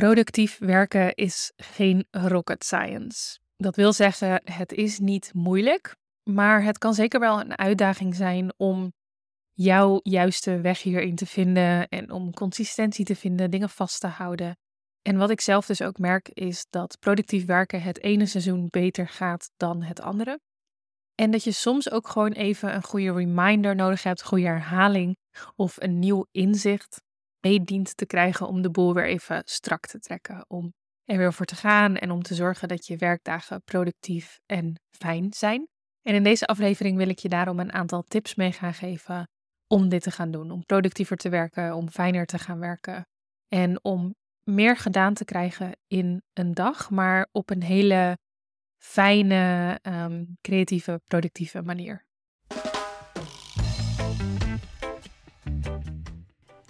Productief werken is geen rocket science. Dat wil zeggen, het is niet moeilijk, maar het kan zeker wel een uitdaging zijn om jouw juiste weg hierin te vinden en om consistentie te vinden, dingen vast te houden. En wat ik zelf dus ook merk is dat productief werken het ene seizoen beter gaat dan het andere. En dat je soms ook gewoon even een goede reminder nodig hebt, goede herhaling of een nieuw inzicht mee dient te krijgen om de boel weer even strak te trekken. Om er weer voor te gaan en om te zorgen dat je werkdagen productief en fijn zijn. En in deze aflevering wil ik je daarom een aantal tips mee gaan geven om dit te gaan doen. Om productiever te werken, om fijner te gaan werken. En om meer gedaan te krijgen in een dag, maar op een hele fijne, ehm, creatieve, productieve manier.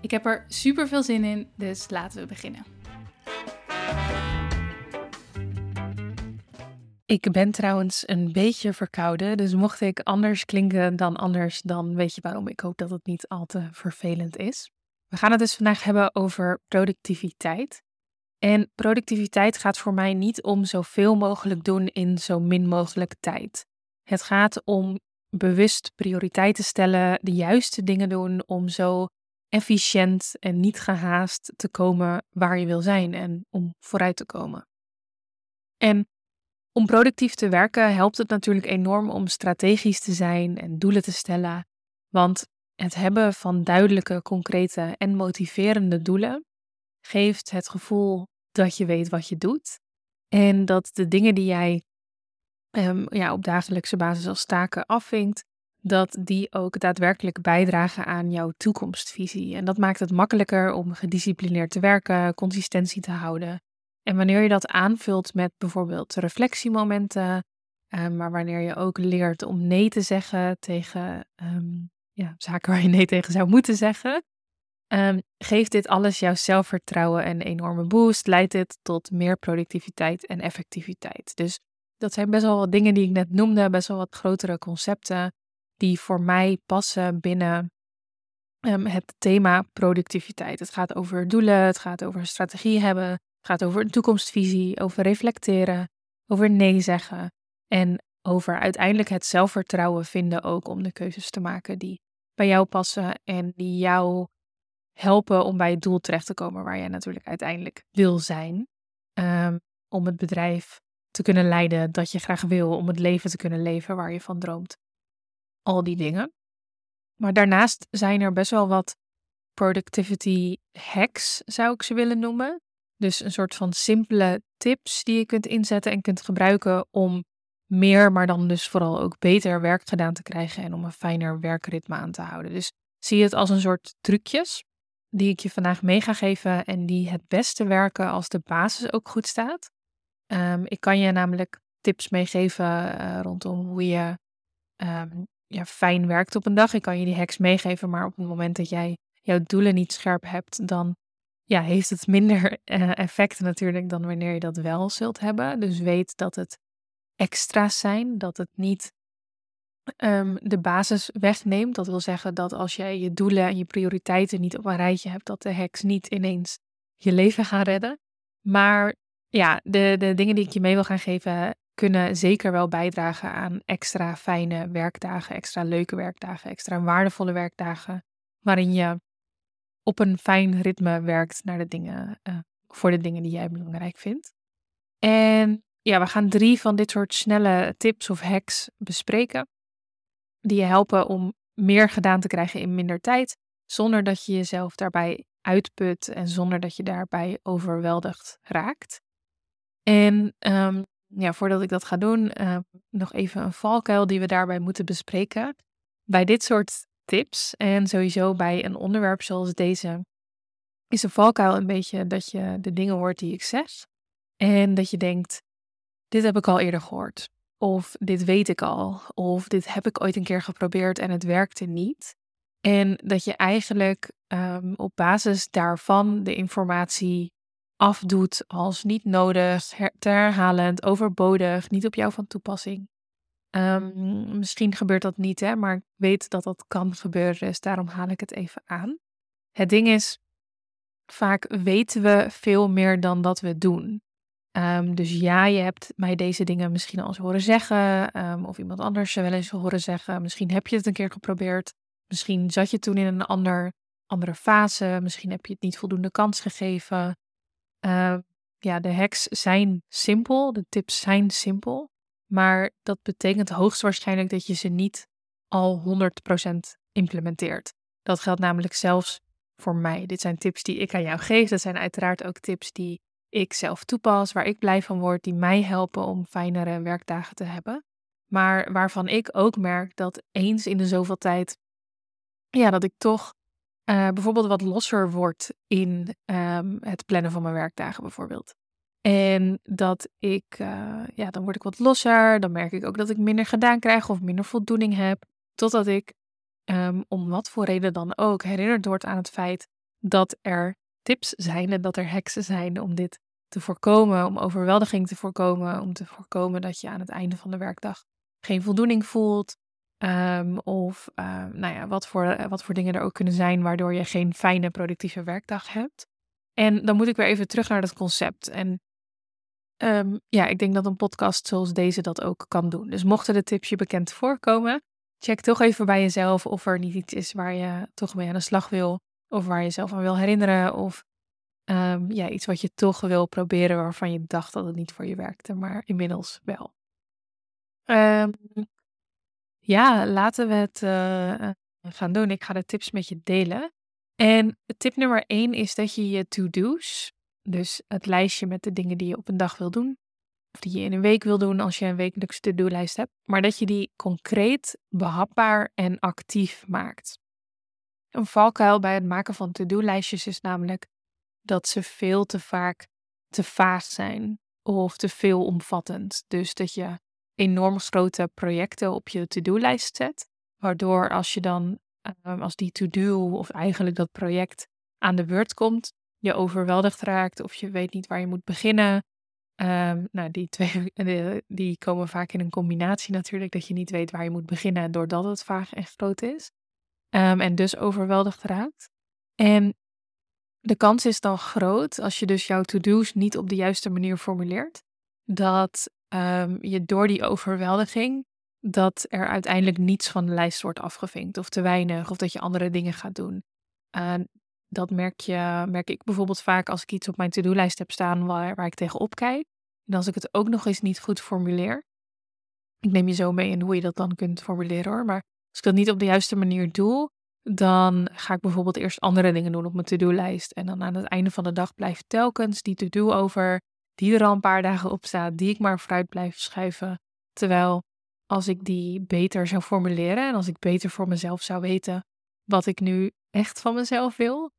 Ik heb er super veel zin in, dus laten we beginnen. Ik ben trouwens een beetje verkouden, dus mocht ik anders klinken dan anders, dan weet je waarom. Ik hoop dat het niet al te vervelend is. We gaan het dus vandaag hebben over productiviteit. En productiviteit gaat voor mij niet om zoveel mogelijk doen in zo min mogelijk tijd. Het gaat om bewust prioriteiten stellen, de juiste dingen doen om zo efficiënt en niet gehaast te komen waar je wil zijn en om vooruit te komen. En om productief te werken helpt het natuurlijk enorm om strategisch te zijn en doelen te stellen, want het hebben van duidelijke, concrete en motiverende doelen geeft het gevoel dat je weet wat je doet en dat de dingen die jij um, ja, op dagelijkse basis als taken afvinkt, dat die ook daadwerkelijk bijdragen aan jouw toekomstvisie. En dat maakt het makkelijker om gedisciplineerd te werken, consistentie te houden. En wanneer je dat aanvult met bijvoorbeeld reflectiemomenten, um, maar wanneer je ook leert om nee te zeggen tegen um, ja, zaken waar je nee tegen zou moeten zeggen, um, geeft dit alles jouw zelfvertrouwen een enorme boost, leidt dit tot meer productiviteit en effectiviteit. Dus dat zijn best wel wat dingen die ik net noemde, best wel wat grotere concepten die voor mij passen binnen um, het thema productiviteit. Het gaat over doelen, het gaat over strategie hebben, het gaat over een toekomstvisie, over reflecteren, over nee zeggen en over uiteindelijk het zelfvertrouwen vinden ook om de keuzes te maken die bij jou passen en die jou helpen om bij het doel terecht te komen waar jij natuurlijk uiteindelijk wil zijn. Um, om het bedrijf te kunnen leiden dat je graag wil, om het leven te kunnen leven waar je van droomt al die dingen. Maar daarnaast zijn er best wel wat productivity hacks, zou ik ze willen noemen. Dus een soort van simpele tips die je kunt inzetten en kunt gebruiken om meer, maar dan dus vooral ook beter werk gedaan te krijgen en om een fijner werkritme aan te houden. Dus zie het als een soort trucjes die ik je vandaag mee ga geven en die het beste werken als de basis ook goed staat. Um, ik kan je namelijk tips meegeven uh, rondom hoe je um, ja, fijn werkt op een dag. Ik kan je die hacks meegeven, maar op het moment dat jij jouw doelen niet scherp hebt, dan ja, heeft het minder uh, effect natuurlijk dan wanneer je dat wel zult hebben. Dus weet dat het extra's zijn, dat het niet um, de basis wegneemt. Dat wil zeggen dat als jij je doelen en je prioriteiten niet op een rijtje hebt, dat de hacks niet ineens je leven gaan redden. Maar ja, de, de dingen die ik je mee wil gaan geven, kunnen zeker wel bijdragen aan extra fijne werkdagen, extra leuke werkdagen, extra waardevolle werkdagen, waarin je op een fijn ritme werkt naar de dingen, uh, voor de dingen die jij belangrijk vindt. En ja, we gaan drie van dit soort snelle tips of hacks bespreken, die je helpen om meer gedaan te krijgen in minder tijd, zonder dat je jezelf daarbij uitput en zonder dat je daarbij overweldigd raakt. En um, ja, voordat ik dat ga doen, uh, nog even een valkuil die we daarbij moeten bespreken. Bij dit soort tips en sowieso bij een onderwerp zoals deze, is een valkuil een beetje dat je de dingen hoort die ik zeg. En dat je denkt, dit heb ik al eerder gehoord. Of dit weet ik al. Of dit heb ik ooit een keer geprobeerd en het werkte niet. En dat je eigenlijk um, op basis daarvan de informatie afdoet als niet nodig, te herhalend, overbodig, niet op jou van toepassing. Um, misschien gebeurt dat niet, hè, maar ik weet dat dat kan gebeuren, dus daarom haal ik het even aan. Het ding is, vaak weten we veel meer dan dat we doen. Um, dus ja, je hebt mij deze dingen misschien al eens horen zeggen, um, of iemand anders wel eens horen zeggen. Misschien heb je het een keer geprobeerd. Misschien zat je toen in een ander, andere fase. Misschien heb je het niet voldoende kans gegeven. Uh, ja, de hacks zijn simpel, de tips zijn simpel. Maar dat betekent hoogstwaarschijnlijk dat je ze niet al 100% implementeert. Dat geldt namelijk zelfs voor mij. Dit zijn tips die ik aan jou geef. Dat zijn uiteraard ook tips die ik zelf toepas, waar ik blij van word, die mij helpen om fijnere werkdagen te hebben. Maar waarvan ik ook merk dat eens in de zoveel tijd, ja, dat ik toch uh, bijvoorbeeld wat losser word in um, het plannen van mijn werkdagen bijvoorbeeld. En dat ik, uh, ja, dan word ik wat losser. Dan merk ik ook dat ik minder gedaan krijg of minder voldoening heb. Totdat ik, um, om wat voor reden dan ook, herinnerd word aan het feit dat er tips zijn en dat er heksen zijn om dit te voorkomen, om overweldiging te voorkomen, om te voorkomen dat je aan het einde van de werkdag geen voldoening voelt. Um, of uh, nou ja, wat, voor, wat voor dingen er ook kunnen zijn waardoor je geen fijne productieve werkdag hebt. En dan moet ik weer even terug naar dat concept. En um, ja, ik denk dat een podcast zoals deze dat ook kan doen. Dus mochten de tips je bekend voorkomen, check toch even bij jezelf of er niet iets is waar je toch mee aan de slag wil. Of waar je jezelf aan wil herinneren. Of ja, iets wat je toch wil proberen waarvan je dacht dat het niet voor je werkte, maar inmiddels wel. Um, ja, laten we het uh, gaan doen. Ik ga de tips met je delen. En tip nummer 1 is dat je je to-do's, dus het lijstje met de dingen die je op een dag wil doen, of die je in een week wil doen als je een wekelijkse to-do-lijst hebt, maar dat je die concreet, behapbaar en actief maakt. Een valkuil bij het maken van to-do-lijstjes is namelijk dat ze veel te vaak te vaag zijn of te veel omvattend. Dus dat je enorm grote projecten op je to-do-lijst zet, waardoor als je dan, ehm, als die to-do of eigenlijk dat project aan de beurt komt, je overweldigd raakt of je weet niet waar je moet beginnen. Um, nou, die twee die komen vaak in een combinatie natuurlijk, dat je niet weet waar je moet beginnen doordat het vaag en groot is. Um, en dus overweldigd raakt. En de kans is dan groot, als je dus jouw to-do's niet op de juiste manier formuleert, dat um, je door die overweldiging, dat er uiteindelijk niets van de lijst wordt afgevinkt of te weinig, of dat je andere dingen gaat doen. Dat merk, je, merk ik bijvoorbeeld vaak als ik iets op mijn to-do-lijst heb staan waar, waar ik tegenop kijk. En als ik het ook nog eens niet goed formuleer. Ik neem je zo mee in hoe je dat dan kunt formuleren hoor. Maar als ik dat niet op de juiste manier doe, dan ga ik bijvoorbeeld eerst andere dingen doen op mijn to-do-lijst. En dan aan het einde van de dag blijft telkens die to-do over, die er al een paar dagen op staat, die ik maar vooruit blijf schuiven. Terwijl als ik die beter zou formuleren en als ik beter voor mezelf zou weten wat ik nu echt van mezelf wil,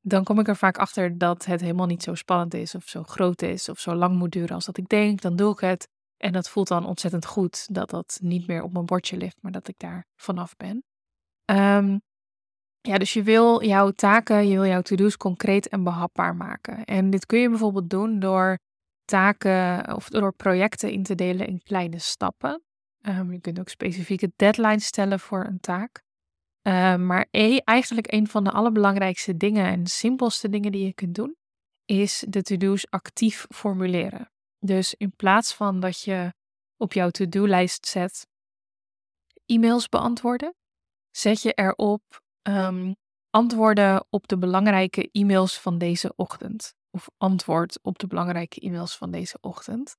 dan kom ik er vaak achter dat het helemaal niet zo spannend is of zo groot is of zo lang moet duren als dat ik denk. Dan doe ik het. En dat voelt dan ontzettend goed dat dat niet meer op mijn bordje ligt, maar dat ik daar vanaf ben. Um, ja, dus je wil jouw taken, je wil jouw to-do's concreet en behapbaar maken. En dit kun je bijvoorbeeld doen door taken of door projecten in te delen in kleine stappen. Um, je kunt ook specifieke deadlines stellen voor een taak. Um, maar e eigenlijk een van de allerbelangrijkste dingen en simpelste dingen die je kunt doen, is de to-do's actief formuleren. Dus in plaats van dat je op jouw to-do-lijst zet e-mails beantwoorden, zet je erop um, antwoorden op de belangrijke e-mails van deze ochtend. Of antwoord op de belangrijke e-mails van deze ochtend.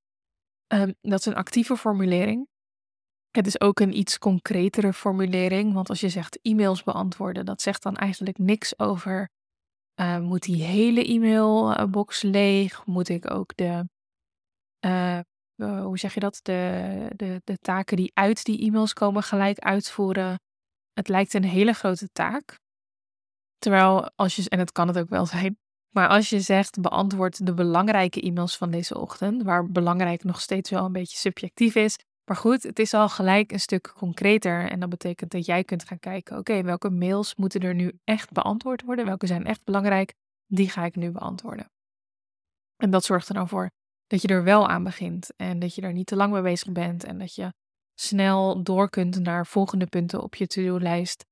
Um, dat is een actieve formulering. Het is ook een iets concretere formulering, want als je zegt e-mails beantwoorden, dat zegt dan eigenlijk niks over. Uh, moet die hele e-mailbox leeg? Moet ik ook de, uh, uh, hoe zeg je dat, de, de, de taken die uit die e-mails komen gelijk uitvoeren? Het lijkt een hele grote taak. Terwijl als je, en het kan het ook wel zijn, Maar als je zegt beantwoord de belangrijke e-mails van deze ochtend, waar belangrijk nog steeds wel een beetje subjectief is. Maar goed, het is al gelijk een stuk concreter. En dat betekent dat jij kunt gaan kijken: oké, welke mails moeten er nu echt beantwoord worden? Welke zijn echt belangrijk? Die ga ik nu beantwoorden. En dat zorgt er dan voor dat je er wel aan begint en dat je er niet te lang mee bezig bent en dat je snel door kunt naar volgende punten op je to-do-lijst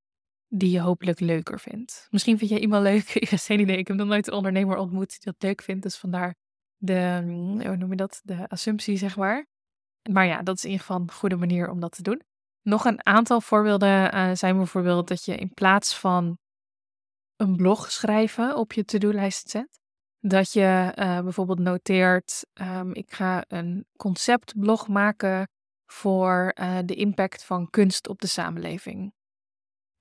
die je hopelijk leuker vindt. Misschien vind jij iemand leuk, ik heb geen idee, ik heb nog nooit een ondernemer ontmoet die dat leuk vindt, dus vandaar de, hoe noem je dat, de assumptie zeg maar. Maar ja, dat is in ieder geval een goede manier om dat te doen. Nog een aantal voorbeelden uh, zijn bijvoorbeeld dat je in plaats van een blog schrijven op je to-do-lijst zet, dat je uh, bijvoorbeeld noteert, um, ik ga een conceptblog maken voor uh, de impact van kunst op de samenleving.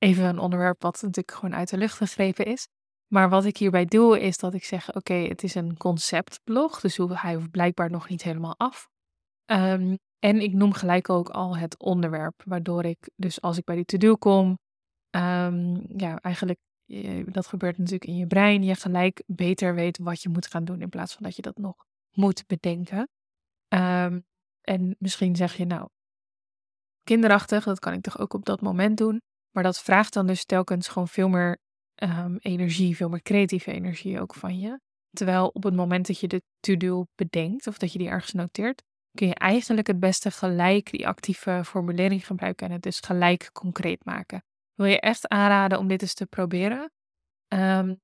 Even een onderwerp wat natuurlijk gewoon uit de lucht gegrepen is. Maar wat ik hierbij doe is dat ik zeg, oké, het is een conceptblog, dus hij hoeft blijkbaar nog niet helemaal af. Um, en ik noem gelijk ook al het onderwerp, waardoor ik dus als ik bij die to-do kom, um, ja, eigenlijk dat gebeurt natuurlijk in je brein, je gelijk beter weet wat je moet gaan doen in plaats van dat je dat nog moet bedenken. Um, en misschien zeg je nou, kinderachtig, dat kan ik toch ook op dat moment doen. Maar dat vraagt dan dus telkens gewoon veel meer um, energie, veel meer creatieve energie ook van je. Terwijl op het moment dat je de to-do bedenkt of dat je die ergens noteert, kun je eigenlijk het beste gelijk die actieve formulering gebruiken en het dus gelijk concreet maken wil je echt aanraden om dit eens te proberen. Um,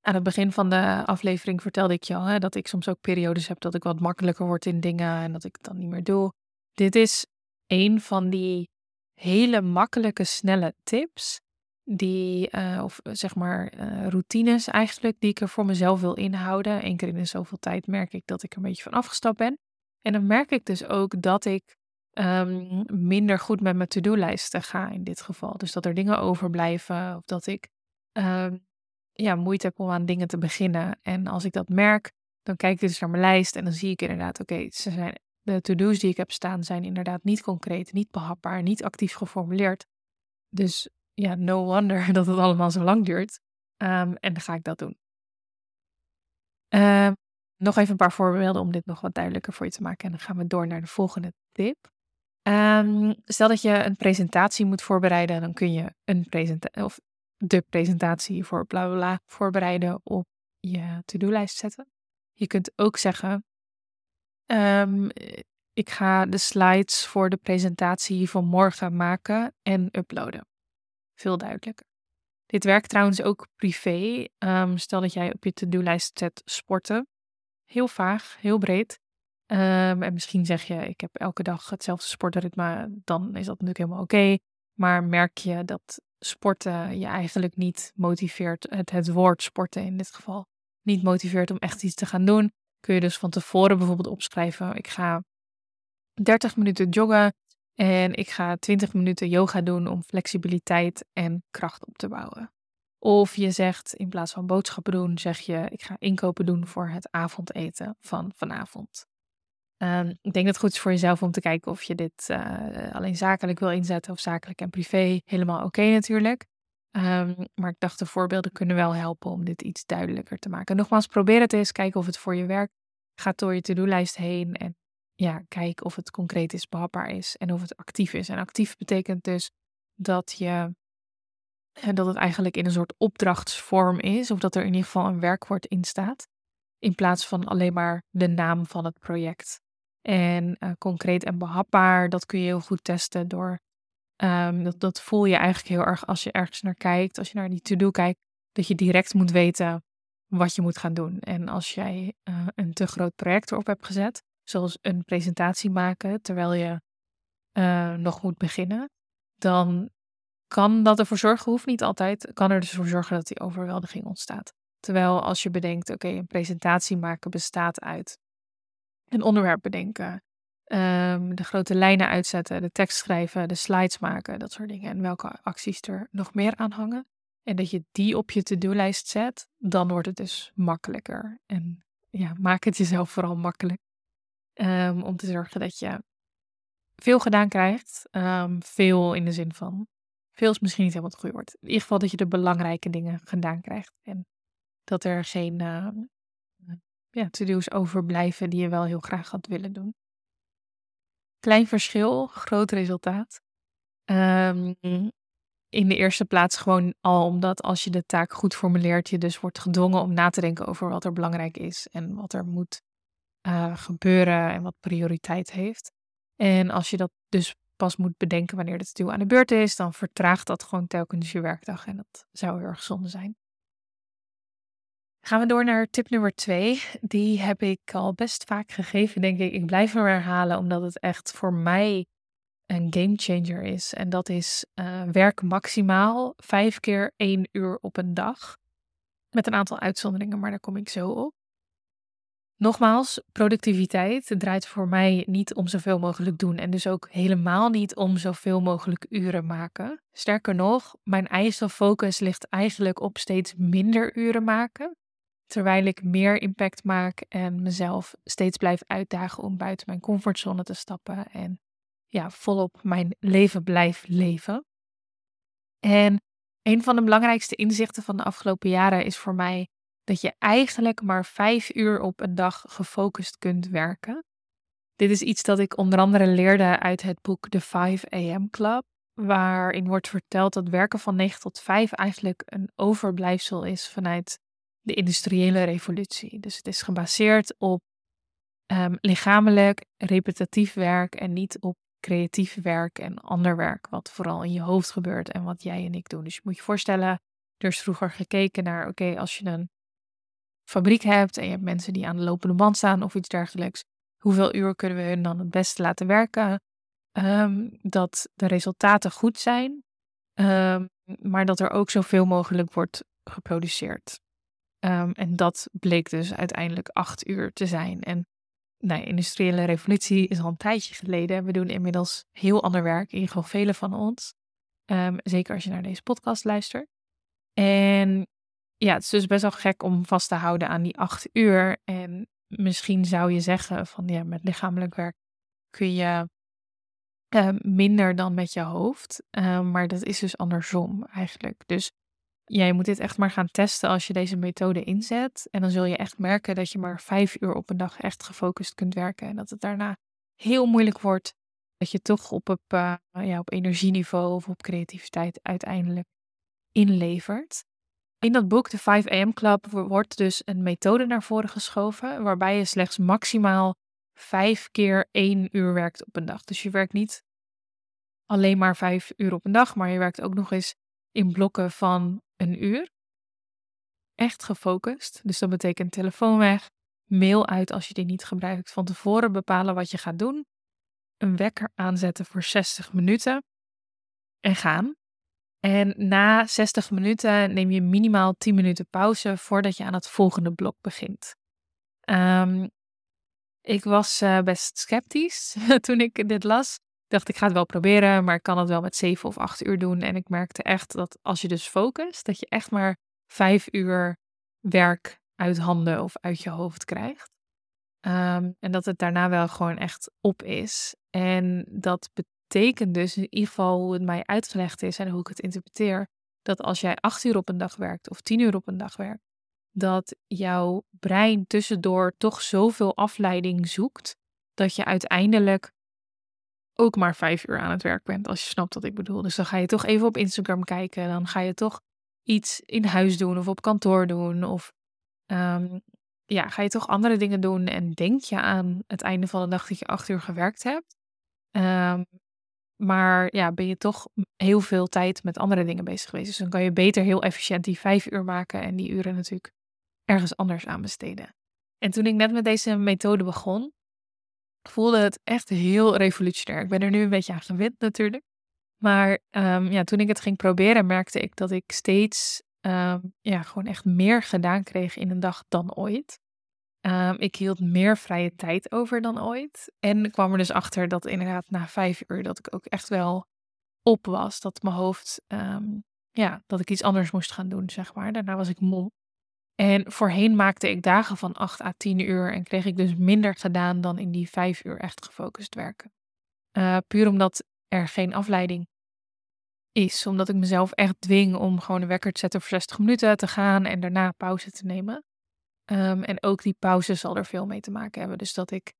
aan het begin van de aflevering vertelde ik je al hè, dat ik soms ook periodes heb dat ik wat makkelijker word in dingen en dat ik het dan niet meer doe. Dit is een van die hele makkelijke, snelle tips. Die, uh, of zeg maar, uh, routines eigenlijk, die ik er voor mezelf wil inhouden. Eén keer in zoveel tijd merk ik dat ik een beetje van afgestapt ben. En dan merk ik dus ook dat ik um, minder goed met mijn to-do-lijsten ga in dit geval. Dus dat er dingen overblijven of dat ik um, ja, moeite heb om aan dingen te beginnen. En als ik dat merk, dan kijk ik dus naar mijn lijst en dan zie ik inderdaad, oké, ze zijn de to-do's die ik heb staan zijn inderdaad niet concreet, niet behapbaar, niet actief geformuleerd. Dus ja, no wonder dat het allemaal zo lang duurt. Um, en dan ga ik dat doen. Uh, nog even een paar voorbeelden om dit nog wat duidelijker voor je te maken. En dan gaan we door naar de volgende tip. Um, stel dat je een presentatie moet voorbereiden, dan kun je een presentatie of de presentatie voor bla bla bla voorbereiden op je to-do-lijst zetten. Je kunt ook zeggen: um, Ik ga de slides voor de presentatie van morgen maken en uploaden. Veel duidelijker. Dit werkt trouwens ook privé. Um, stel dat jij op je to-do-lijst zet sporten. Heel vaag, heel breed. Um, en misschien zeg je, ik heb elke dag hetzelfde sportritme, dan is dat natuurlijk helemaal oké. Maar merk je dat sporten je eigenlijk niet motiveert, het, het woord sporten in dit geval, niet motiveert om echt iets te gaan doen, kun je dus van tevoren bijvoorbeeld opschrijven, ik ga 30 minuten joggen en ik ga 20 minuten yoga doen om flexibiliteit en kracht op te bouwen. Of je zegt in plaats van boodschappen doen, zeg je ik ga inkopen doen voor het avondeten van vanavond. Um, ik denk dat het goed is voor jezelf om te kijken of je dit uh, alleen zakelijk wil inzetten of zakelijk en privé. Helemaal oké natuurlijk. Um, maar ik dacht de voorbeelden kunnen wel helpen om dit iets duidelijker te maken. Nogmaals, probeer het eens, kijk of het voor je werkt. Ga door je to-do-lijst heen en ja, kijk of het concreet is, behapbaar is en of het actief is. En actief betekent dus dat je dat het eigenlijk in een soort opdrachtsvorm is, of dat er in ieder geval een werkwoord in staat, in plaats van alleen maar de naam van het project. En uh, concreet en behapbaar, dat kun je heel goed testen door. Um, dat, dat voel je eigenlijk heel erg als je ergens naar kijkt, als je naar die to-do kijkt, dat je direct moet weten wat je moet gaan doen. En als jij uh, een te groot project erop hebt gezet, zoals een presentatie maken terwijl je uh, nog moet beginnen, dan kan dat ervoor zorgen, hoeft niet altijd, kan er dus voor zorgen dat die overweldiging ontstaat. Terwijl als je bedenkt, oké, een presentatie maken bestaat uit een onderwerp bedenken. Um, de grote lijnen uitzetten, de tekst schrijven, de slides maken, dat soort dingen. En welke acties er nog meer aan hangen. En dat je die op je to-do-lijst zet, dan wordt het dus makkelijker. En ja, maak het jezelf vooral makkelijk. Um, om te zorgen dat je veel gedaan krijgt. Um, veel in de zin van, veel is misschien niet helemaal het goede woord. In ieder geval dat je de belangrijke dingen gedaan krijgt. En Dat er geen ja, to-do's overblijven die je wel heel graag had willen doen. Klein verschil, groot resultaat. Um, in de eerste plaats gewoon al omdat als je de taak goed formuleert, je dus wordt gedwongen om na te denken over wat er belangrijk is en wat er moet uh, gebeuren en wat prioriteit heeft. En als je dat dus pas moet bedenken wanneer de to aan de beurt is, dan vertraagt dat gewoon telkens je werkdag en dat zou heel erg zonde zijn. Gaan we door naar tip nummer twee. Die heb ik al best vaak gegeven, denk ik. Ik blijf hem herhalen, omdat het echt voor mij een game changer is. En dat is uh, werk maximaal vijf keer één uur op een dag. Met een aantal uitzonderingen, maar daar kom ik zo op. Nogmaals, productiviteit draait voor mij niet om zoveel mogelijk doen en dus ook helemaal niet om zoveel mogelijk uren maken. Sterker nog, mijn eigen focus ligt eigenlijk op steeds minder uren maken, terwijl ik meer impact maak en mezelf steeds blijf uitdagen om buiten mijn comfortzone te stappen en ja, volop mijn leven blijf leven. En een van de belangrijkste inzichten van de afgelopen jaren is voor mij dat je eigenlijk maar vijf uur op een dag gefocust kunt werken. Dit is iets dat ik onder andere leerde uit het boek The 5 AM Club, waarin wordt verteld dat werken van 9 tot 5 eigenlijk een overblijfsel is vanuit de industriële revolutie. Dus het is gebaseerd op um, lichamelijk, repetitief werk en niet op creatief werk en ander werk, wat vooral in je hoofd gebeurt en wat jij en ik doen. Dus je moet je voorstellen, er is vroeger gekeken naar, oké, als je een fabriek hebt en je hebt mensen die aan de lopende band staan of iets dergelijks, hoeveel uur kunnen we hun dan het beste laten werken? Um, dat de resultaten goed zijn, um, maar dat er ook zoveel mogelijk wordt geproduceerd. Um, en dat bleek dus uiteindelijk acht uur te zijn. En nou, de industriële revolutie is al een tijdje geleden. We doen inmiddels heel ander werk, in ieder geval velen van ons. zeker als je naar deze podcast luistert. En ja, het is dus best wel gek om vast te houden aan die acht uur. En misschien zou je zeggen van ja, met lichamelijk werk kun je uh, minder dan met je hoofd. Maar dat is dus andersom eigenlijk. Dus ja, je moet dit echt maar gaan testen als je deze methode inzet. En dan zul je echt merken dat je maar vijf uur op een dag echt gefocust kunt werken. En dat het daarna heel moeilijk wordt. Dat je toch op, op, ja, op energieniveau of op creativiteit uiteindelijk inlevert. In dat boek, de 5 AM Club, wordt dus een methode naar voren geschoven waarbij je slechts maximaal vijf keer één uur werkt op een dag. Dus je werkt niet alleen maar vijf uur op een dag, maar je werkt ook nog eens in blokken van een uur. Echt gefocust. Dus dat betekent telefoon weg, mail uit als je die niet gebruikt. Van tevoren bepalen wat je gaat doen. Een wekker aanzetten voor 60 minuten en gaan. En na 60 minuten neem je minimaal 10 minuten pauze voordat je aan het volgende blok begint. Um, ik was uh, best sceptisch toen ik dit las. Dacht, ik ga het wel proberen, maar ik kan het wel met 7 of 8 uur doen. En ik merkte echt dat als je dus focust, dat je echt maar 5 uur werk uit handen of uit je hoofd krijgt. Um, en dat het daarna wel gewoon echt op is. En dat betekent dus in ieder geval hoe het mij uitgelegd is en hoe ik het interpreteer, dat als jij acht uur op een dag werkt of tien uur op een dag werkt, dat jouw brein tussendoor toch zoveel afleiding zoekt, dat je uiteindelijk ook maar vijf uur aan het werk bent, als je snapt wat ik bedoel. Dus dan ga je toch even op Instagram kijken, dan ga je toch iets in huis doen of op kantoor doen, of um, ja, ga je toch andere dingen doen en denk je aan het einde van de dag dat je acht uur gewerkt hebt. Um, maar ja, ben je toch heel veel tijd met andere dingen bezig geweest. Dus dan kan je beter heel efficiënt die vijf uur maken en die uren natuurlijk ergens anders aan besteden. En toen ik net met deze methode begon, voelde het echt heel revolutionair. Ik ben er nu een beetje aan gewend natuurlijk. Maar um, ja, toen ik het ging proberen, merkte ik dat ik steeds um, ja, gewoon echt meer gedaan kreeg in een dag dan ooit. Um, ik hield meer vrije tijd over dan ooit. En kwam er dus achter dat inderdaad na vijf uur dat ik ook echt wel op was. Dat mijn hoofd, ja, dat ik iets anders moest gaan doen, zeg maar. Daarna was ik moe. En voorheen maakte ik dagen van 8 à 10 uur en kreeg ik dus minder gedaan dan in die vijf uur echt gefocust werken. Uh, puur omdat er geen afleiding is. Omdat ik mezelf echt dwing om gewoon een wekker te zetten voor 60 minuten te gaan en daarna pauze te nemen. Ehm, en ook die pauze zal er veel mee te maken hebben. Dus dat ik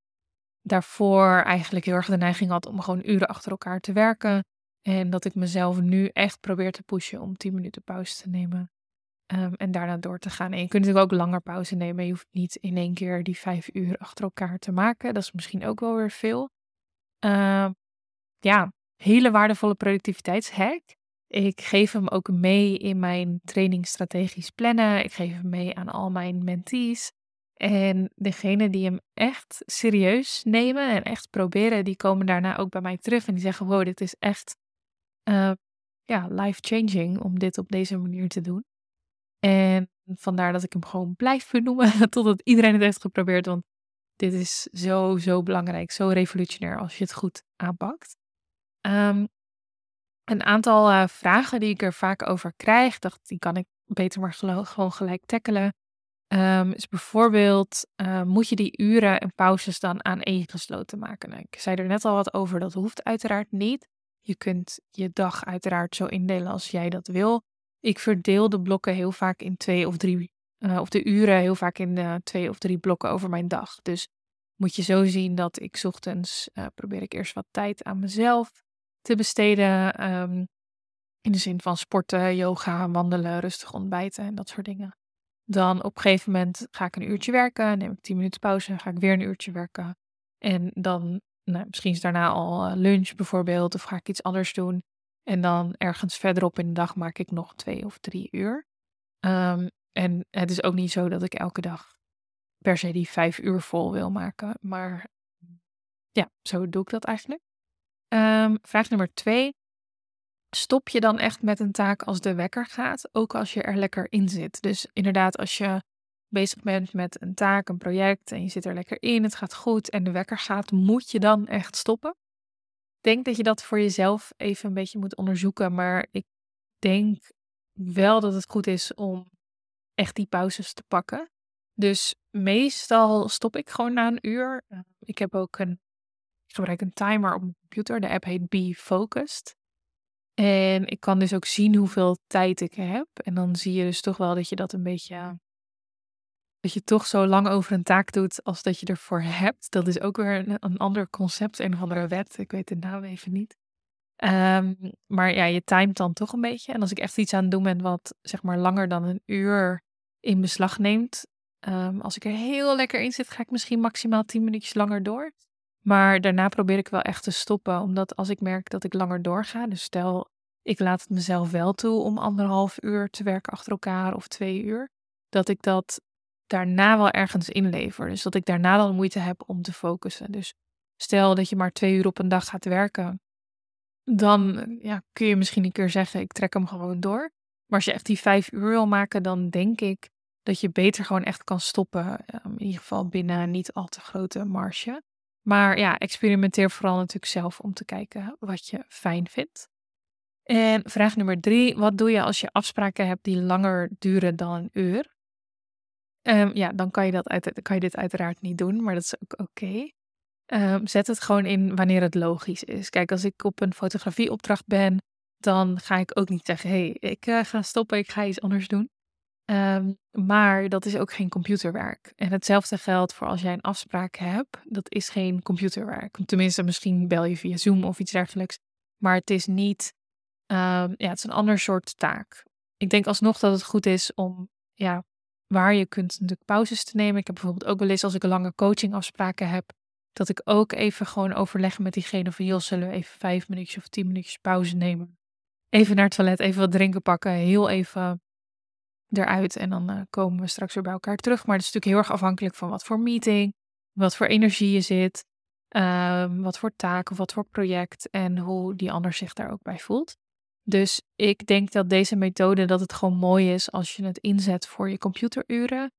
daarvoor eigenlijk heel erg de neiging had om gewoon uren achter elkaar te werken. En dat ik mezelf nu echt probeer te pushen om 10 minuten pauze te nemen. Ehm, en daarna door te gaan. En je kunt natuurlijk ook langer pauze nemen. Je hoeft niet in één keer die vijf uur achter elkaar te maken. Dat is misschien ook wel weer veel. Uh, ja, hele waardevolle productiviteitshack. Ik geef hem ook mee in mijn training strategisch plannen. Ik geef hem mee aan al mijn mentees. En degene die hem echt serieus nemen en echt proberen, die komen daarna ook bij mij terug en die zeggen: Wow, dit is echt uh, ja, life-changing om dit op deze manier te doen. En vandaar dat ik hem gewoon blijf benoemen totdat iedereen het heeft geprobeerd. Want dit is zo, zo belangrijk, zo revolutionair als je het goed aanpakt. Um, een aantal uh, vragen die ik er vaak over krijg, dacht die kan ik beter maar gewoon gelijk tackelen. Um, is bijvoorbeeld, uh, moet je die uren en pauzes dan aan één gesloten maken? Nou, ik zei er net al wat over, dat hoeft uiteraard niet. Je kunt je dag uiteraard zo indelen als jij dat wil. Ik verdeel de blokken heel vaak in twee of drie, uh, of de uren heel vaak in uh, twee of drie blokken over mijn dag. Dus moet je zo zien dat ik ochtends uh, probeer ik eerst wat tijd aan mezelf te besteden. Um, in de zin van sporten, yoga, wandelen, rustig ontbijten en dat soort dingen. Dan op een gegeven moment ga ik een uurtje werken, neem ik tien minuten pauze, ga ik weer een uurtje werken. En dan, nou, misschien is daarna al lunch bijvoorbeeld, of ga ik iets anders doen. En dan ergens verderop in de dag maak ik nog twee of drie uur. Um, en het is ook niet zo dat ik elke dag per se die vijf uur vol wil maken. Maar ja, zo doe ik dat eigenlijk. Um, vraag nummer twee. Stop je dan echt met een taak als de wekker gaat, ook als je er lekker in zit? Dus inderdaad, als je bezig bent met een taak, een project en je zit er lekker in, het gaat goed en de wekker gaat, moet je dan echt stoppen? Denk dat je dat voor jezelf even een beetje moet onderzoeken. Maar ik denk wel dat het goed is om echt die pauzes te pakken. Dus meestal stop ik gewoon na een uur. Eh, ik heb ook een, ik gebruik een timer op mijn computer. De app heet Be Focused. En ik kan dus ook zien hoeveel tijd ik heb. En dan zie je dus toch wel dat je dat een beetje dat je toch zo lang over een taak doet als dat je ervoor hebt. Dat is ook weer een, een ander concept, een of andere wet. Ik weet de naam even niet. Um, maar ja, je timet dan toch een beetje. En als ik echt iets aan het doen ben wat zeg maar langer dan een uur in beslag neemt. Um, als ik er heel lekker in zit, ga ik misschien maximaal 10 minuutjes langer door. Maar daarna probeer ik wel echt te stoppen. Omdat als ik merk dat ik langer doorga, dus stel ik laat het mezelf wel toe om anderhalf uur te werken achter elkaar of twee uur. Dat ik dat daarna wel ergens inlever. Dus dat ik daarna dan moeite heb om te focussen. Dus stel dat je maar twee uur op een dag gaat werken, dan ja, kun je misschien een keer zeggen: ik trek hem gewoon door. Maar als je echt die vijf uur wil maken, dan denk ik dat je beter gewoon echt kan stoppen. Ehm, in ieder geval binnen een niet al te grote marge. Maar ja, experimenteer vooral natuurlijk zelf om te kijken wat je fijn vindt. En vraag nummer drie: wat doe je als je afspraken hebt die langer duren dan een uur? Um, ja, dan kan je, dat uit, kan je dit uiteraard niet doen, maar dat is ook oké. Um, zet het gewoon in wanneer het logisch is. Kijk, als ik op een fotografieopdracht ben, dan ga ik ook niet zeggen: hé, hey, ik uh, ga stoppen, ik ga iets anders doen. Um, maar dat is ook geen computerwerk. En hetzelfde geldt voor als jij een afspraak hebt. Dat is geen computerwerk. Tenminste, misschien bel je via Zoom of iets dergelijks. Maar het is niet, ja, het is een ander soort taak. Ik denk alsnog dat het goed is om ja, waar je kunt natuurlijk pauzes te nemen. Ik heb bijvoorbeeld ook wel eens als ik lange coachingafspraken heb, dat ik ook even gewoon overleg met diegene van, joh, zullen we even vijf minuutjes of tien minuutjes pauze nemen? Even naar het toilet, even wat drinken pakken, heel even eruit en dan uh, komen we straks weer bij elkaar terug. Maar het is natuurlijk heel erg afhankelijk van wat voor meeting, wat voor energie je zit, um, wat voor taak of wat voor project en hoe die ander zich daar ook bij voelt. Dus ik denk dat deze methode, dat het gewoon mooi is als je het inzet voor je computeruren.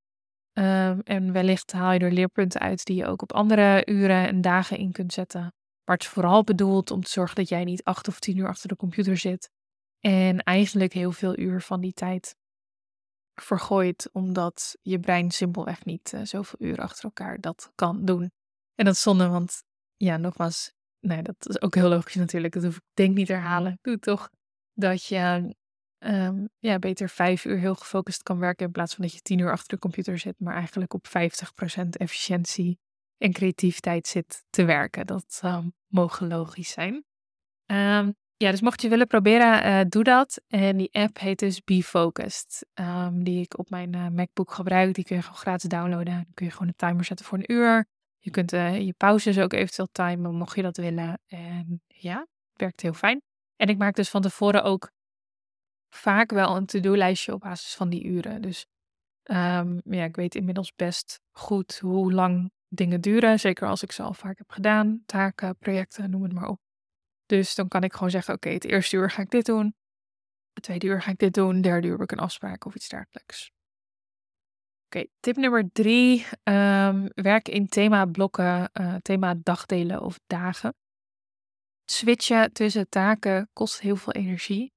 Um, en wellicht haal je er leerpunten uit die je ook op andere uren en dagen in kunt zetten. Maar het is vooral bedoeld om te zorgen dat jij niet acht of tien uur achter de computer zit. En eigenlijk heel veel uur van die tijd vergooit, omdat je brein simpelweg niet uh, zoveel uren achter elkaar dat kan doen. En dat is zonde, want ja, nogmaals, nee, dat is ook heel logisch natuurlijk. Dat hoef ik denk niet te herhalen. Doe het toch. Dat je ehm, ja, beter vijf uur heel gefocust kan werken in plaats van dat je tien uur achter de computer zit, maar eigenlijk op 50% efficiëntie en creativiteit zit te werken. Dat mogen logisch zijn. Um, ja, dus mocht je willen proberen, uh, doe dat. En die app heet dus Be Focused, um, die ik op mijn uh, MacBook gebruik. Die kun je gewoon gratis downloaden. Dan kun je gewoon een timer zetten voor een uur. Je kunt uh, je pauzes ook eventueel timen, mocht je dat willen. En ja, het werkt heel fijn. En ik maak dus van tevoren ook vaak wel een to-do-lijstje op basis van die uren. Dus um, ja, ik weet inmiddels best goed hoe lang dingen duren. Zeker als ik ze al vaak heb gedaan. Taken, projecten, noem het maar op. Dus dan kan ik gewoon zeggen: Oké, het eerste uur ga ik dit doen. Het tweede uur ga ik dit doen. Derde uur heb ik een afspraak of iets dergelijks. Oké, tip nummer drie. Um, werk in thema blokken, uh, thema dagdelen of dagen. Switchen tussen taken kost heel veel energie.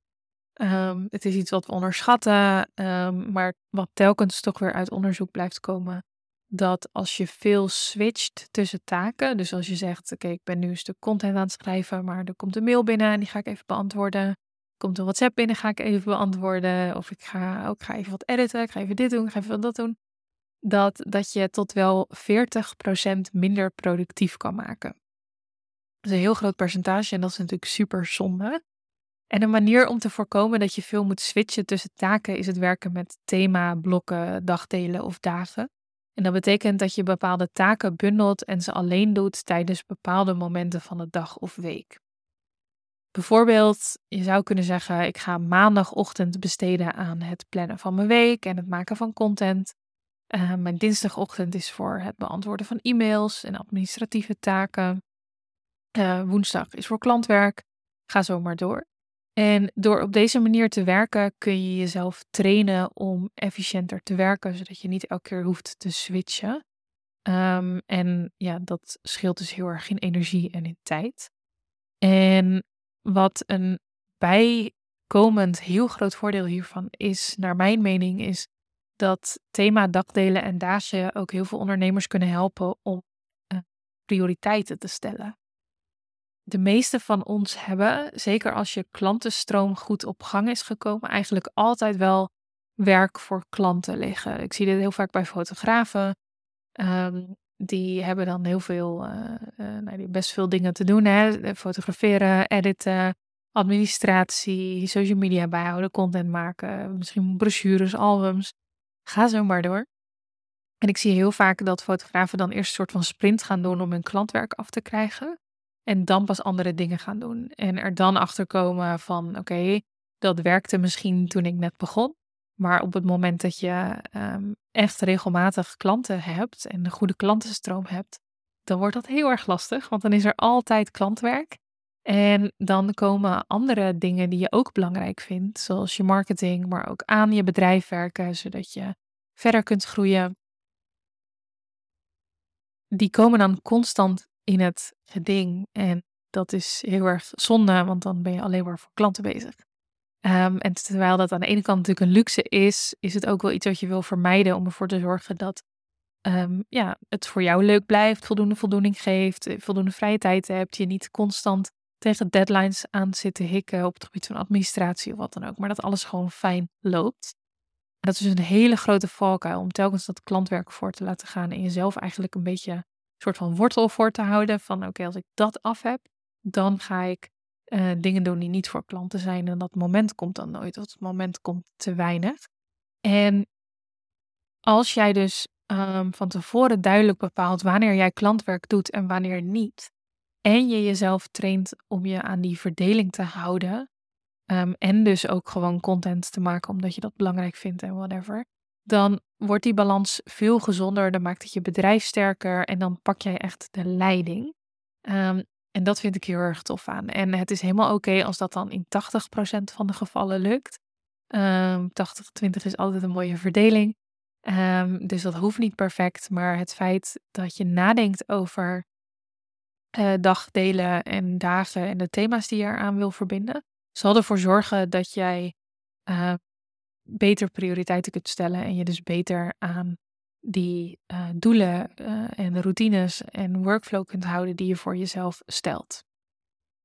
Um, het is iets wat we onderschatten, um, maar wat telkens toch weer uit onderzoek blijft komen dat als je veel switcht tussen taken, dus als je zegt, oké, ik ben nu een stuk content aan het schrijven, maar er komt een mail binnen en die ga ik even beantwoorden. Komt een WhatsApp binnen, ga ik even beantwoorden. Of ik ga ook ga even wat editen, ik ga even dit doen, ik ga even dat doen. Dat, dat je tot wel 40% minder productief kan maken. Is een heel groot percentage en dat is natuurlijk super zonde. En een manier om te voorkomen dat je veel moet switchen tussen taken is het werken met thema, blokken, dagdelen of dagen. En dat betekent dat je bepaalde taken bundelt en ze alleen doet tijdens bepaalde momenten van de dag of week. Bijvoorbeeld, je zou kunnen zeggen: ik ga maandagochtend besteden aan het plannen van mijn week en het maken van content. Uh, mijn dinsdagochtend is voor het beantwoorden van e-mails en administratieve taken. Uh, woensdag is voor klantwerk. Ga zo maar door. En door op deze manier te werken kun je jezelf trainen om efficiënter te werken, zodat je niet elke keer hoeft te switchen. Um, en ja, dat scheelt dus heel erg in energie en in tijd. En wat een bijkomend heel groot voordeel hiervan is, naar mijn mening, is dat thema dagdelen en dagen ook heel veel ondernemers kunnen helpen om uh, prioriteiten te stellen de meeste van ons hebben, zeker als je klantenstroom goed op gang is gekomen, eigenlijk altijd wel werk voor klanten liggen. Ik zie dit heel vaak bij fotografen. Ehm, die hebben dan heel veel, uh, uh, nou, best veel dingen te doen. Hè? Fotograferen, editen, administratie, social media bijhouden, content maken, misschien brochures, albums. Ga zo maar door. En ik zie heel vaak dat fotografen dan eerst een soort van sprint gaan doen om hun klantwerk af te krijgen. En dan pas andere dingen gaan doen. En er dan achter komen van oké, dat werkte misschien toen ik net begon. Maar op het moment dat je um, echt regelmatig klanten hebt en een goede klantenstroom hebt, dan wordt dat heel erg lastig. Want dan is er altijd klantwerk. En dan komen andere dingen die je ook belangrijk vindt, zoals je marketing, maar ook aan je bedrijf werken, zodat je verder kunt groeien. Die komen dan constant in het geding. En dat is heel erg zonde, want dan ben je alleen maar voor klanten bezig. Um, en terwijl dat aan de ene kant natuurlijk een luxe is, is het ook wel iets wat je wil vermijden om ervoor te zorgen dat um, ja, het voor jou leuk blijft, voldoende voldoening geeft, eh, voldoende vrije tijd hebt, je niet constant tegen deadlines aan zit te hikken op het gebied van administratie of wat dan ook, maar dat alles gewoon fijn loopt. dat is dus een hele grote valkuil om telkens dat klantwerk voor te laten gaan en jezelf eigenlijk een beetje soort van wortel voor te houden. Van oké, als ik dat af heb, dan ga ik uh, dingen doen die niet voor klanten zijn. En dat moment komt dan nooit. Of het moment komt te weinig. En als jij dus um, van tevoren duidelijk bepaalt wanneer jij klantwerk doet en wanneer niet. En je jezelf traint om je aan die verdeling te houden. Um, en dus ook gewoon content te maken omdat je dat belangrijk vindt en whatever dan wordt die balans veel gezonder. Dan maakt het je bedrijf sterker en dan pak jij echt de leiding. Um, en dat vind ik heel erg tof aan. En het is helemaal oké als dat dan in 80% van de gevallen lukt. Um, ehm, 80-20 is altijd een mooie verdeling. Um, dus dat hoeft niet perfect. Maar het feit dat je nadenkt over uh, dagdelen en dagen en de thema's die je eraan wil verbinden, zal ervoor zorgen dat jij beter prioriteiten kunt stellen en je dus beter aan die uh, doelen uh, en routines en workflow kunt houden die je voor jezelf stelt.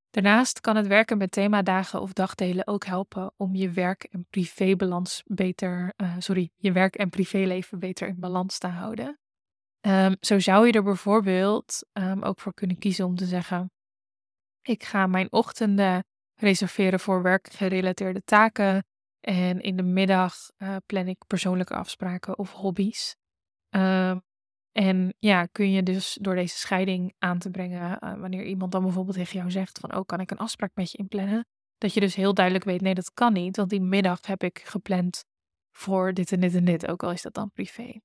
Daarnaast kan het werken met themadagen of dagdelen ook helpen om je werk en privébalans beter, uh, sorry, je werk en privéleven beter in balans te houden. Um, zo zou je er bijvoorbeeld um, ook voor kunnen kiezen om te zeggen: ik ga mijn ochtenden reserveren voor werkgerelateerde taken en in de middag uh, plan ik persoonlijke afspraken of hobby's. Um, en ja, kun je dus door deze scheiding aan te brengen, uh, wanneer iemand dan bijvoorbeeld tegen jou zegt van, oh, kan ik een afspraak met je inplannen? Dat je dus heel duidelijk weet, nee, dat kan niet, want die middag heb ik gepland voor dit en dit en dit, ook al is dat dan privé.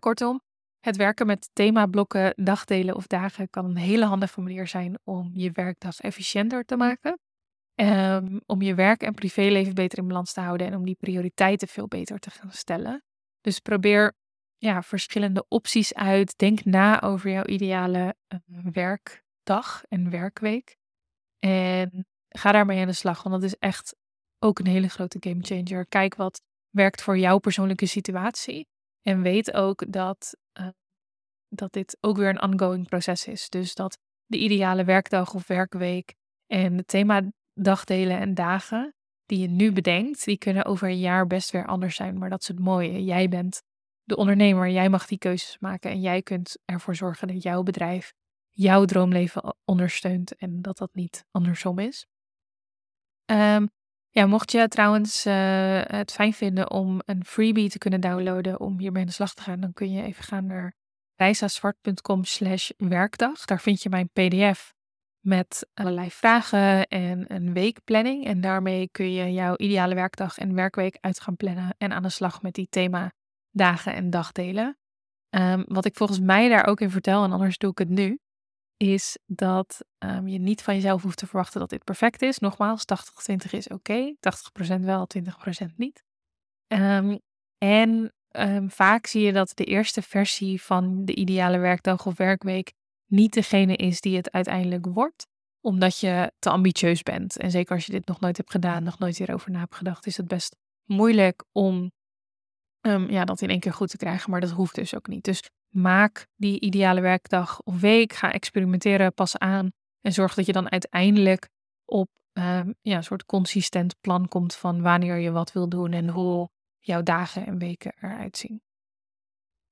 Kortom, het werken met themablokken, dagdelen of dagen kan een hele handige manier zijn om je werkdag efficiënter te maken. Um, om je werk en privéleven beter in balans te houden en om die prioriteiten veel beter te gaan stellen. Dus probeer ja, verschillende opties uit. Denk na over jouw ideale uh, werkdag en werkweek. En ga daarmee aan de slag, want dat is echt ook een hele grote game changer. Kijk wat werkt voor jouw persoonlijke situatie. En weet ook dat, uh, dat dit ook weer een ongoing proces is. Dus dat de ideale werkdag of werkweek en het thema dagdelen en dagen die je nu bedenkt, die kunnen over een jaar best weer anders zijn. Maar dat is het mooie. Jij bent de ondernemer, jij mag die keuzes maken en jij kunt ervoor zorgen dat jouw bedrijf jouw droomleven ondersteunt en dat dat niet andersom is. Um, ja, mocht je trouwens uh, het fijn vinden om een freebie te kunnen downloaden om hiermee aan de slag te gaan, dan kun je even gaan naar reisazwart.com slash werkdag. Daar vind je mijn pdf met allerlei vragen en een weekplanning. En daarmee kun je jouw ideale werkdag en werkweek uit gaan plannen en aan de slag met die thema dagen en dagdelen. Um, wat ik volgens mij daar ook in vertel, en anders doe ik het nu, is dat um, je niet van jezelf hoeft te verwachten dat dit perfect is. Nogmaals, 80-20 is oké, okay, 80% wel, 20% niet. Um, en vaak zie je dat de eerste versie van de ideale werkdag of werkweek niet degene is die het uiteindelijk wordt, omdat je te ambitieus bent. En zeker als je dit nog nooit hebt gedaan, nog nooit hierover na hebt gedacht, is het best moeilijk om um, ja, dat in één keer goed te krijgen. Maar dat hoeft dus ook niet. Dus maak die ideale werkdag of week, ga experimenteren, pas aan en zorg dat je dan uiteindelijk op um, ja, een soort consistent plan komt van wanneer je wat wil doen en hoe jouw dagen en weken eruit zien.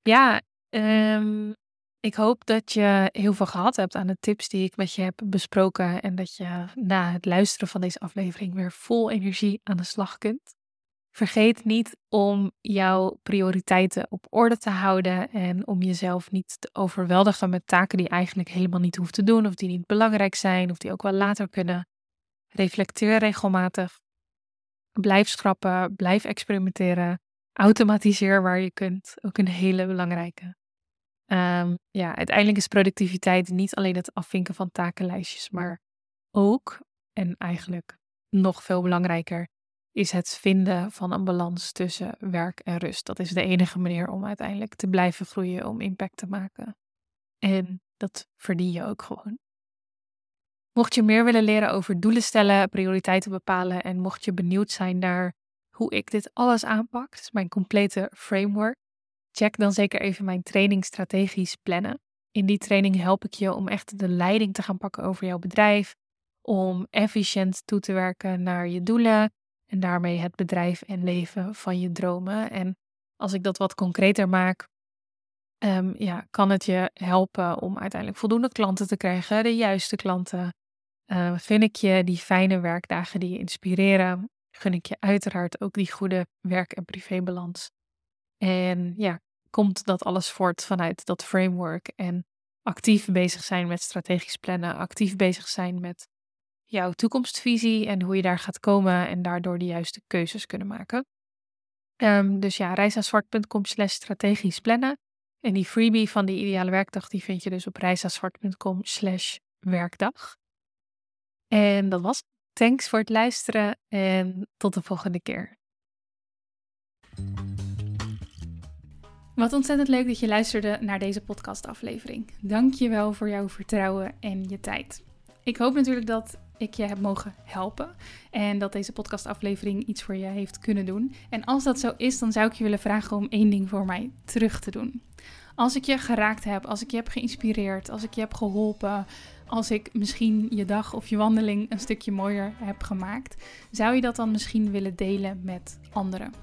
Ja, um, ik hoop dat je heel veel gehad hebt aan de tips die ik met je heb besproken. En dat je na het luisteren van deze aflevering weer vol energie aan de slag kunt. Vergeet niet om jouw prioriteiten op orde te houden en om jezelf niet te overweldigen met taken die je eigenlijk helemaal niet hoeft te doen of die niet belangrijk zijn of die ook wel later kunnen. Reflecteer regelmatig. Blijf schrappen, blijf experimenteren. Automatiseer waar je kunt. Ook een hele belangrijke. Um, ja, uiteindelijk is productiviteit niet alleen het afvinken van takenlijstjes, maar ook, en eigenlijk nog veel belangrijker, is het vinden van een balans tussen werk en rust. Dat is de enige manier om uiteindelijk te blijven groeien, om impact te maken. En dat verdien je ook gewoon. Mocht je meer willen leren over doelen stellen, prioriteiten bepalen en mocht je benieuwd zijn naar hoe ik dit alles aanpak, dus mijn complete framework, check dan zeker even mijn training strategisch plannen. In die training help ik je om echt de leiding te gaan pakken over jouw bedrijf, om efficiënt toe te werken naar je doelen en daarmee het bedrijf en leven van je dromen. En als ik dat wat concreter maak, um, ja, kan het je helpen om uiteindelijk voldoende klanten te krijgen, de juiste klanten. Uh, ik je die fijne werkdagen die je inspireren. Gun ik je uiteraard ook die goede werk- en privébalans. En ja, komt dat alles voort vanuit dat framework en actief bezig zijn met strategisch plannen, actief bezig zijn met jouw toekomstvisie en hoe je daar gaat komen en daardoor de juiste keuzes kunnen maken. Um, dus ja, reisazwart.com slash strategisch plannen. En die freebie van die ideale werkdag, die vind je dus op reisazwart.com slash werkdag. En dat was Thanks voor het luisteren en tot de volgende keer. Wat ontzettend leuk dat je luisterde naar deze podcastaflevering. Dank je wel voor jouw vertrouwen en je tijd. Ik hoop natuurlijk dat ik je heb mogen helpen en dat deze podcastaflevering iets voor je heeft kunnen doen. En als dat zo is, dan zou ik je willen vragen om één ding voor mij terug te doen. Als ik je geraakt heb, als ik je heb geïnspireerd, als ik je heb geholpen, als ik misschien je dag of je wandeling een stukje mooier heb gemaakt, zou je dat dan misschien willen delen met anderen?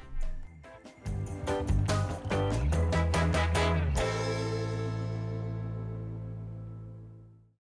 Thank you.